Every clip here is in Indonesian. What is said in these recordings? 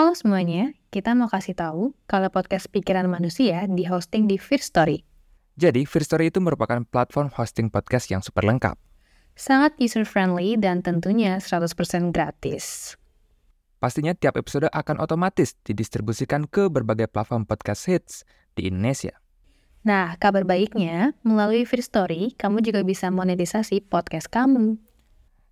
Halo semuanya, kita mau kasih tahu kalau podcast Pikiran Manusia di hosting di First Story. Jadi, First Story itu merupakan platform hosting podcast yang super lengkap. Sangat user-friendly dan tentunya 100% gratis. Pastinya tiap episode akan otomatis didistribusikan ke berbagai platform podcast hits di Indonesia. Nah, kabar baiknya, melalui First Story, kamu juga bisa monetisasi podcast kamu.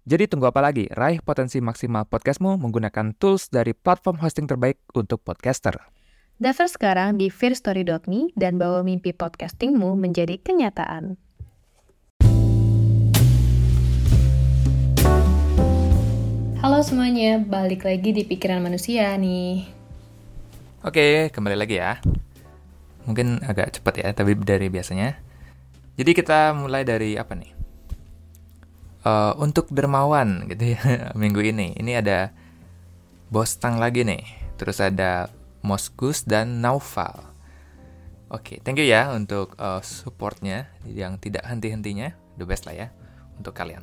Jadi tunggu apa lagi? Raih potensi maksimal podcastmu menggunakan tools dari platform hosting terbaik untuk podcaster. Daftar sekarang di fearstory.me dan bawa mimpi podcastingmu menjadi kenyataan. Halo semuanya, balik lagi di Pikiran Manusia nih. Oke, kembali lagi ya. Mungkin agak cepat ya, tapi dari biasanya. Jadi kita mulai dari apa nih? Uh, untuk dermawan gitu ya minggu ini. Ini ada Bostang lagi nih. Terus ada Moskus dan Naufal. Oke, thank you ya untuk uh, supportnya yang tidak henti-hentinya. The best lah ya untuk kalian.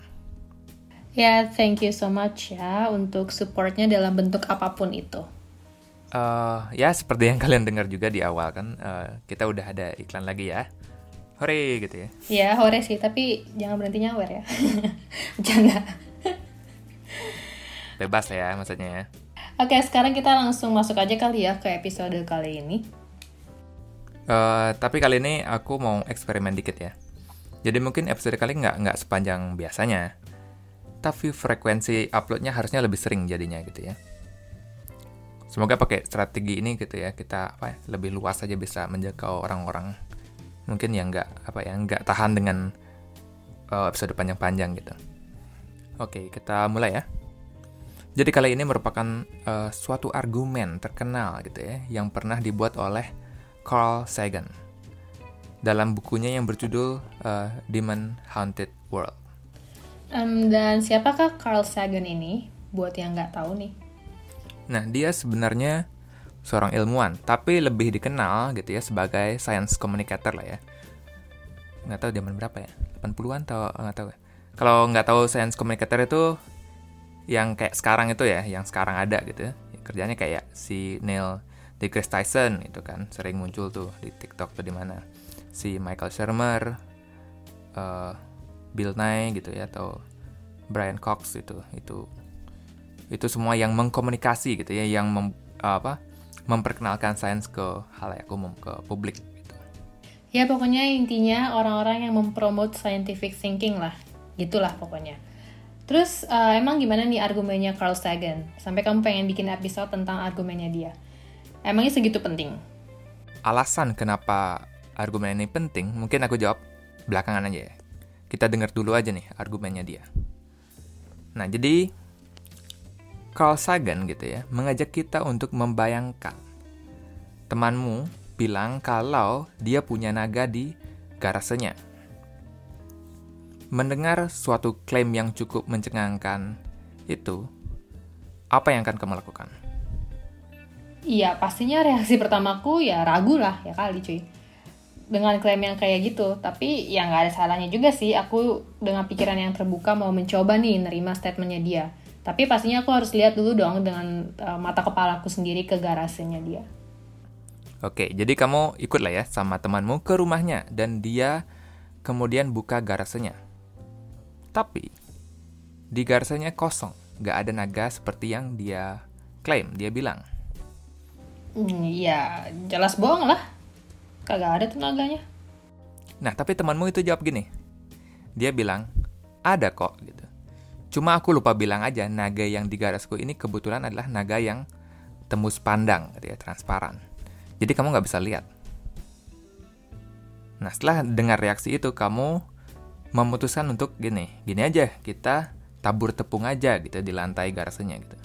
Ya, thank you so much ya untuk supportnya dalam bentuk apa pun itu. Uh, ya, seperti yang kalian dengar juga di awal kan, uh, kita udah ada iklan lagi ya. Hore gitu ya. Ya, hore sih, tapi jangan berhenti nyawer ya. Jangan. Bebas ya maksudnya ya. Oke, sekarang kita langsung masuk aja kali ya ke episode kali ini. Uh, tapi kali ini aku mau eksperimen dikit ya. Jadi mungkin episode kali nggak nggak sepanjang biasanya tapi frekuensi uploadnya harusnya lebih sering jadinya gitu ya. Semoga pakai strategi ini gitu ya kita apa ya, lebih luas saja bisa menjangkau orang-orang mungkin yang nggak apa ya nggak tahan dengan uh, episode panjang-panjang gitu. Oke kita mulai ya. Jadi kali ini merupakan uh, suatu argumen terkenal gitu ya yang pernah dibuat oleh Carl Sagan dalam bukunya yang berjudul uh, Demon Haunted World. Um, dan siapakah Carl Sagan ini? Buat yang nggak tahu nih. Nah, dia sebenarnya seorang ilmuwan, tapi lebih dikenal gitu ya sebagai science communicator lah ya. Nggak tahu zaman berapa ya? 80-an atau nggak tahu ya. Kalau nggak tahu science communicator itu yang kayak sekarang itu ya, yang sekarang ada gitu ya. Kerjanya kayak si Neil deGrasse Tyson itu kan sering muncul tuh di TikTok atau di mana. Si Michael Shermer, uh, Bill Nye gitu ya atau Brian Cox itu itu itu semua yang mengkomunikasi gitu ya yang mem, apa memperkenalkan sains ke halayak umum ke publik gitu. Ya pokoknya intinya orang-orang yang mempromote scientific thinking lah gitulah pokoknya. Terus uh, emang gimana nih argumennya Carl Sagan? Sampai kamu pengen bikin episode tentang argumennya dia. Emangnya segitu penting? Alasan kenapa argumen ini penting, mungkin aku jawab belakangan aja ya. Kita dengar dulu aja nih argumennya dia. Nah, jadi Carl Sagan gitu ya, mengajak kita untuk membayangkan temanmu bilang kalau dia punya naga di garasenya. Mendengar suatu klaim yang cukup mencengangkan itu, apa yang akan kamu lakukan? Iya, pastinya reaksi pertamaku ya ragu lah ya kali cuy dengan klaim yang kayak gitu tapi ya nggak ada salahnya juga sih aku dengan pikiran yang terbuka mau mencoba nih nerima statementnya dia tapi pastinya aku harus lihat dulu dong dengan uh, mata kepalaku sendiri ke garasenya dia oke jadi kamu ikut lah ya sama temanmu ke rumahnya dan dia kemudian buka garasenya tapi di garasenya kosong nggak ada naga seperti yang dia klaim dia bilang hmm, ya jelas bohong lah kagak ada tenaganya. Nah, tapi temanmu itu jawab gini. Dia bilang, ada kok gitu. Cuma aku lupa bilang aja, naga yang di garasku ini kebetulan adalah naga yang tembus pandang, gitu ya, transparan. Jadi kamu nggak bisa lihat. Nah, setelah dengar reaksi itu, kamu memutuskan untuk gini, gini aja, kita tabur tepung aja gitu di lantai garasenya gitu.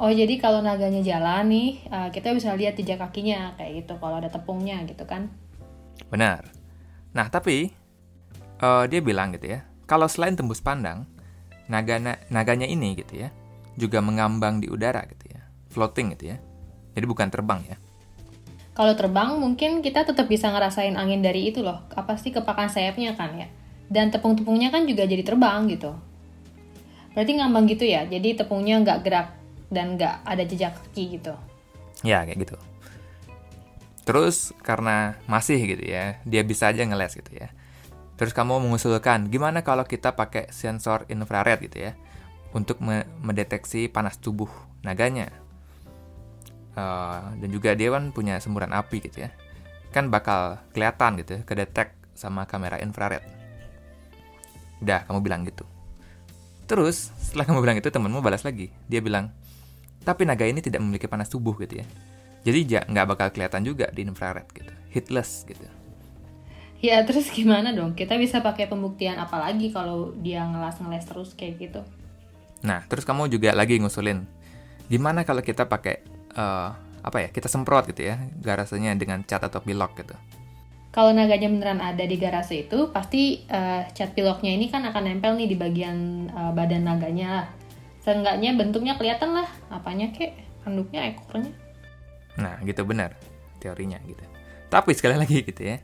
Oh jadi kalau naganya jalan nih, uh, kita bisa lihat jejak kakinya kayak gitu kalau ada tepungnya gitu kan? Benar. Nah tapi uh, dia bilang gitu ya, kalau selain tembus pandang, naga naganya ini gitu ya, juga mengambang di udara gitu ya, floating gitu ya. Jadi bukan terbang ya. Kalau terbang mungkin kita tetap bisa ngerasain angin dari itu loh, apa sih kepakan sayapnya kan ya. Dan tepung-tepungnya kan juga jadi terbang gitu. Berarti ngambang gitu ya, jadi tepungnya nggak gerak dan nggak ada jejak kaki gitu. Ya, kayak gitu. Terus karena masih gitu ya, dia bisa aja ngeles gitu ya. Terus kamu mengusulkan, gimana kalau kita pakai sensor infrared gitu ya, untuk me mendeteksi panas tubuh naganya. Uh, dan juga dia kan punya semburan api gitu ya. Kan bakal kelihatan gitu ya, kedetek sama kamera infrared. Udah, kamu bilang gitu. Terus, setelah kamu bilang itu, temenmu balas lagi. Dia bilang, tapi naga ini tidak memiliki panas tubuh gitu ya. Jadi nggak bakal kelihatan juga di infrared gitu. Hitless gitu. Ya terus gimana dong? Kita bisa pakai pembuktian apa lagi kalau dia ngelas-ngeles terus kayak gitu? Nah, terus kamu juga lagi ngusulin, gimana kalau kita pakai uh, apa ya? Kita semprot gitu ya, garasenya dengan cat atau pilok gitu. Kalau naganya beneran ada di garasi itu, pasti uh, cat piloknya ini kan akan nempel nih di bagian uh, badan naganya lah. Seenggaknya bentuknya kelihatan lah, apanya kek, handuknya, ekornya. Nah, gitu benar teorinya gitu. Tapi sekali lagi gitu ya,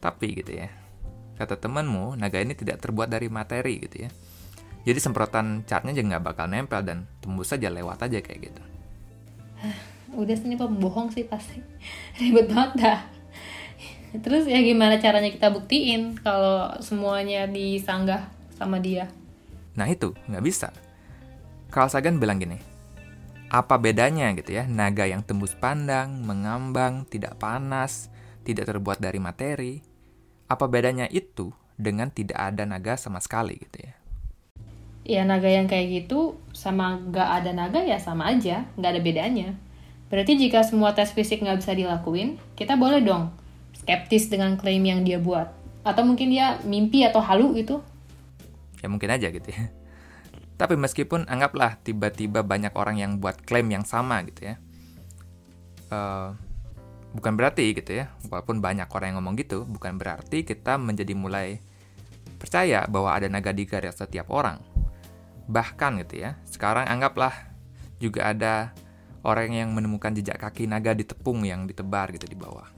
tapi gitu ya, kata temanmu, naga ini tidak terbuat dari materi gitu ya. Jadi semprotan catnya juga nggak bakal nempel dan tembus saja lewat aja kayak gitu. Udah sini pembohong sih pasti. Ribet banget dah. Terus ya gimana caranya kita buktiin kalau semuanya disanggah sama dia? Nah itu, nggak bisa. Carl Sagan bilang gini, apa bedanya gitu ya, naga yang tembus pandang, mengambang, tidak panas, tidak terbuat dari materi, apa bedanya itu dengan tidak ada naga sama sekali gitu ya? Ya naga yang kayak gitu sama nggak ada naga ya sama aja, nggak ada bedanya. Berarti jika semua tes fisik nggak bisa dilakuin, kita boleh dong skeptis dengan klaim yang dia buat. Atau mungkin dia mimpi atau halu gitu. Ya mungkin aja gitu ya. Tapi meskipun anggaplah tiba-tiba banyak orang yang buat klaim yang sama gitu ya. Uh, bukan berarti gitu ya, walaupun banyak orang yang ngomong gitu, bukan berarti kita menjadi mulai percaya bahwa ada naga di garis setiap orang. Bahkan gitu ya, sekarang anggaplah juga ada orang yang menemukan jejak kaki naga di tepung yang ditebar gitu di bawah.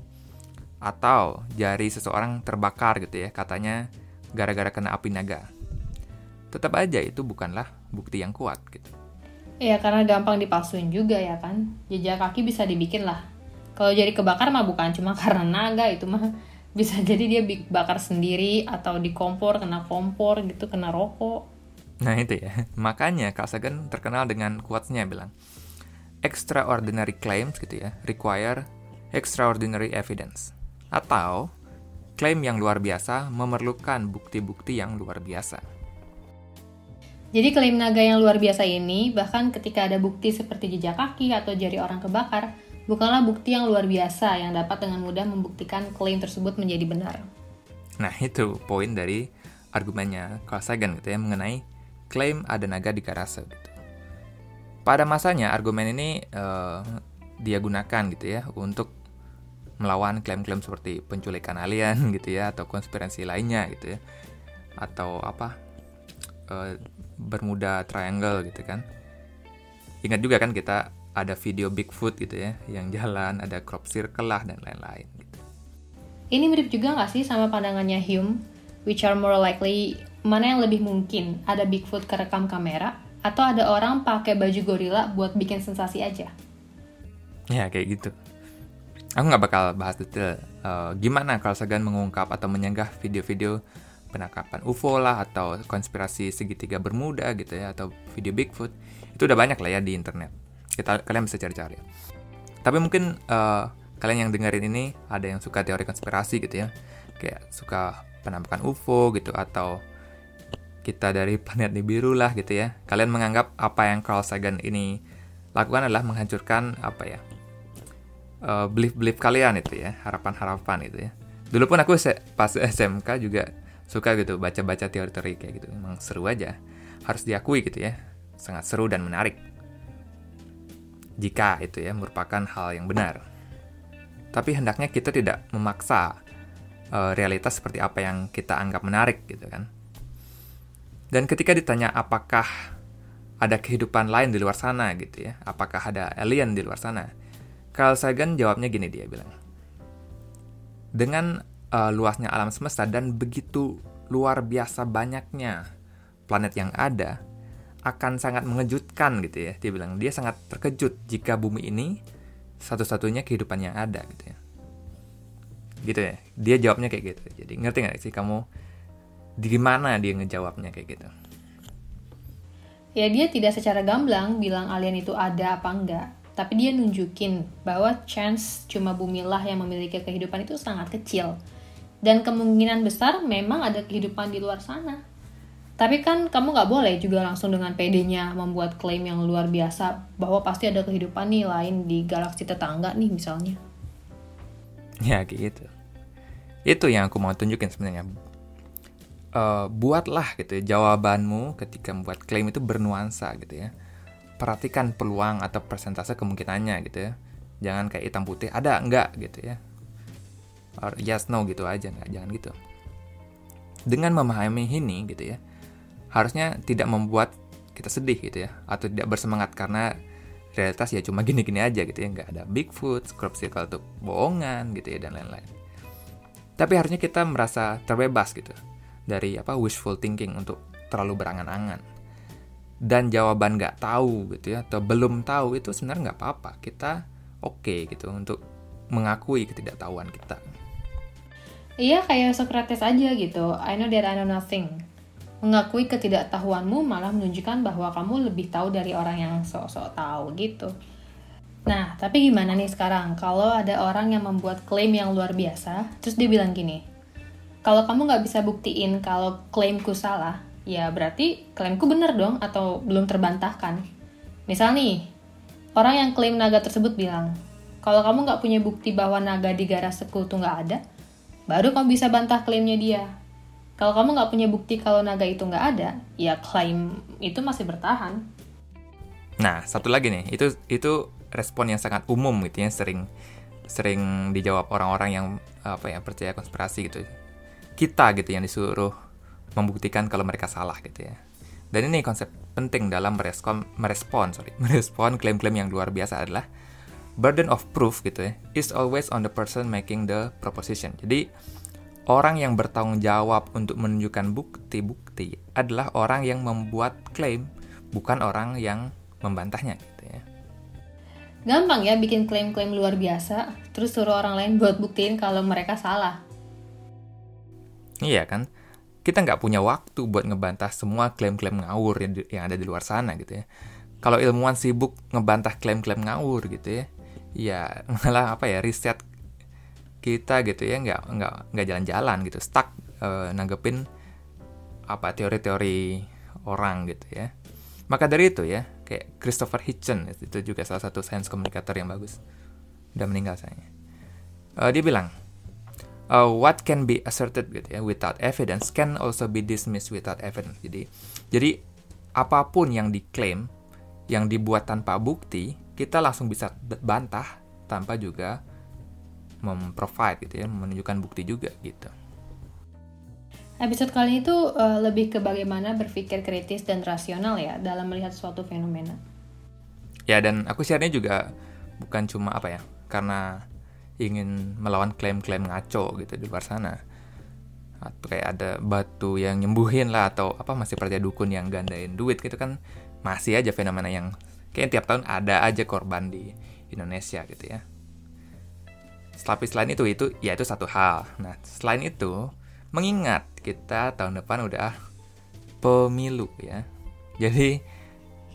Atau jari seseorang terbakar gitu ya, katanya gara-gara kena api naga. Tetap aja itu bukanlah bukti yang kuat gitu. Ya karena gampang dipalsuin juga ya kan. Jejak kaki bisa dibikin lah kalau jadi kebakar mah bukan cuma karena naga itu mah bisa jadi dia bakar sendiri atau di kompor kena kompor gitu kena rokok. Nah itu ya, makanya Kak Sagan terkenal dengan quotes-nya bilang, extraordinary claims gitu ya, require extraordinary evidence. Atau, klaim yang luar biasa memerlukan bukti-bukti yang luar biasa. Jadi klaim naga yang luar biasa ini, bahkan ketika ada bukti seperti jejak kaki atau jari orang kebakar, bukanlah bukti yang luar biasa yang dapat dengan mudah membuktikan klaim tersebut menjadi benar. Nah, itu poin dari argumennya Carl Sagan gitu ya mengenai klaim ada naga di Karase gitu. Pada masanya argumen ini uh, dia gunakan gitu ya untuk melawan klaim-klaim seperti penculikan alien gitu ya atau konspirasi lainnya gitu ya atau apa uh, Bermuda Triangle gitu kan. Ingat juga kan kita ada video Bigfoot gitu ya yang jalan, ada crop circle lah dan lain-lain. Gitu. Ini mirip juga nggak sih sama pandangannya Hume, which are more likely mana yang lebih mungkin ada Bigfoot kerekam kamera atau ada orang pakai baju gorila buat bikin sensasi aja? Ya kayak gitu. Aku nggak bakal bahas detail uh, gimana Carl Sagan mengungkap atau menyanggah video-video penangkapan UFO lah atau konspirasi segitiga Bermuda gitu ya atau video Bigfoot itu udah banyak lah ya di internet kita kalian bisa cari-cari. Tapi mungkin uh, kalian yang dengerin ini ada yang suka teori konspirasi gitu ya. Kayak suka penampakan UFO gitu atau kita dari planet Nibiru lah gitu ya. Kalian menganggap apa yang Carl Sagan ini lakukan adalah menghancurkan apa ya uh, belief-belief kalian itu ya harapan-harapan itu ya. Dulu pun aku pas SMK juga suka gitu baca-baca teori-teori kayak gitu. Emang seru aja. Harus diakui gitu ya. Sangat seru dan menarik jika itu ya merupakan hal yang benar. Tapi hendaknya kita tidak memaksa uh, realitas seperti apa yang kita anggap menarik gitu kan. Dan ketika ditanya apakah ada kehidupan lain di luar sana gitu ya, apakah ada alien di luar sana? Carl Sagan jawabnya gini dia bilang. Dengan uh, luasnya alam semesta dan begitu luar biasa banyaknya planet yang ada, akan sangat mengejutkan gitu ya. Dia bilang dia sangat terkejut jika bumi ini satu-satunya kehidupan yang ada gitu ya. Gitu ya. Dia jawabnya kayak gitu. Jadi ngerti nggak sih kamu di mana dia ngejawabnya kayak gitu? Ya dia tidak secara gamblang bilang alien itu ada apa enggak. Tapi dia nunjukin bahwa chance cuma bumilah yang memiliki kehidupan itu sangat kecil. Dan kemungkinan besar memang ada kehidupan di luar sana. Tapi kan kamu nggak boleh juga langsung dengan PD-nya membuat klaim yang luar biasa bahwa pasti ada kehidupan nih lain di galaksi tetangga nih misalnya. Ya gitu. Itu yang aku mau tunjukin sebenarnya. Uh, buatlah gitu ya, jawabanmu ketika membuat klaim itu bernuansa gitu ya. Perhatikan peluang atau persentase kemungkinannya gitu ya. Jangan kayak hitam putih ada enggak gitu ya. Or yes no gitu aja nggak jangan gitu. Dengan memahami ini gitu ya, harusnya tidak membuat kita sedih gitu ya atau tidak bersemangat karena realitas ya cuma gini-gini aja gitu ya nggak ada Bigfoot, crop circle itu bohongan gitu ya dan lain-lain. Tapi harusnya kita merasa terbebas gitu dari apa wishful thinking untuk terlalu berangan-angan. Dan jawaban nggak tahu gitu ya atau belum tahu itu sebenarnya nggak apa-apa. Kita oke okay, gitu untuk mengakui ketidaktahuan kita. Iya kayak Socrates aja gitu. I know that I know nothing Mengakui ketidaktahuanmu malah menunjukkan bahwa kamu lebih tahu dari orang yang sok-sok tahu gitu. Nah, tapi gimana nih sekarang kalau ada orang yang membuat klaim yang luar biasa, terus dia bilang gini, kalau kamu nggak bisa buktiin kalau klaimku salah, ya berarti klaimku bener dong atau belum terbantahkan. Misal nih, orang yang klaim naga tersebut bilang, kalau kamu nggak punya bukti bahwa naga di garaseku tuh nggak ada, baru kamu bisa bantah klaimnya dia. Kalau kamu nggak punya bukti kalau naga itu nggak ada, ya klaim itu masih bertahan. Nah, satu lagi nih, itu itu respon yang sangat umum gitu ya, sering sering dijawab orang-orang yang apa ya percaya konspirasi gitu. Kita gitu yang disuruh membuktikan kalau mereka salah gitu ya. Dan ini konsep penting dalam merespon merespon sorry merespon klaim-klaim yang luar biasa adalah burden of proof gitu ya is always on the person making the proposition. Jadi Orang yang bertanggung jawab untuk menunjukkan bukti-bukti adalah orang yang membuat klaim, bukan orang yang membantahnya gitu ya. Gampang ya bikin klaim-klaim luar biasa, terus suruh orang lain buat buktiin kalau mereka salah. Iya kan? Kita nggak punya waktu buat ngebantah semua klaim-klaim ngawur yang, yang ada di luar sana gitu ya. Kalau ilmuwan sibuk ngebantah klaim-klaim ngawur gitu ya, ya malah apa ya riset kita gitu ya nggak nggak nggak jalan-jalan gitu stuck uh, nanggepin apa teori-teori orang gitu ya. Maka dari itu ya kayak Christopher Hitchen itu juga salah satu science communicator yang bagus udah meninggal sayangnya. Uh, dia bilang uh, what can be asserted gitu ya without evidence can also be dismissed without evidence. Jadi jadi apa pun yang diklaim yang dibuat tanpa bukti kita langsung bisa bantah tanpa juga memprovide gitu ya, menunjukkan bukti juga gitu. Episode kali ini tuh uh, lebih ke bagaimana berpikir kritis dan rasional ya dalam melihat suatu fenomena. Ya dan aku share-nya juga bukan cuma apa ya, karena ingin melawan klaim-klaim ngaco gitu di luar sana. Atau kayak ada batu yang nyembuhin lah atau apa masih percaya dukun yang gandain duit gitu kan masih aja fenomena yang kayak tiap tahun ada aja korban di Indonesia gitu ya. Tapi selain itu, itu ya itu satu hal. Nah, selain itu, mengingat kita tahun depan udah pemilu ya. Jadi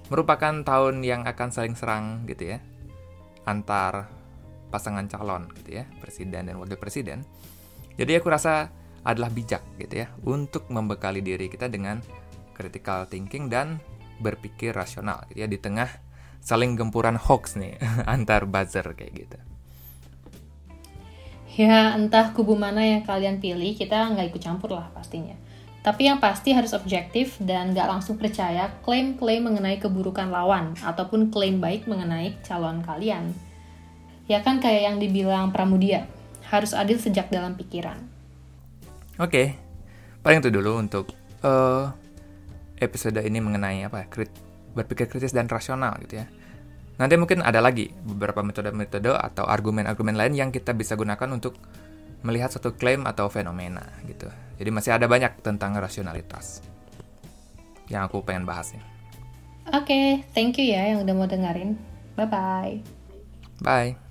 merupakan tahun yang akan saling serang gitu ya antar pasangan calon gitu ya, presiden dan wakil presiden. Jadi aku rasa adalah bijak gitu ya untuk membekali diri kita dengan critical thinking dan berpikir rasional gitu ya di tengah saling gempuran hoax nih antar buzzer kayak gitu. Ya entah kubu mana yang kalian pilih, kita nggak ikut campur lah pastinya. Tapi yang pasti harus objektif dan nggak langsung percaya klaim-klaim mengenai keburukan lawan ataupun klaim baik mengenai calon kalian. Ya kan kayak yang dibilang Pramudia, harus adil sejak dalam pikiran. Oke, okay. paling itu dulu untuk uh, episode ini mengenai apa krit berpikir kritis dan rasional gitu ya. Nanti mungkin ada lagi beberapa metode-metode atau argumen-argumen lain yang kita bisa gunakan untuk melihat satu klaim atau fenomena gitu. Jadi masih ada banyak tentang rasionalitas yang aku pengen bahas ya. Oke, thank you ya yang udah mau dengerin. Bye-bye. Bye.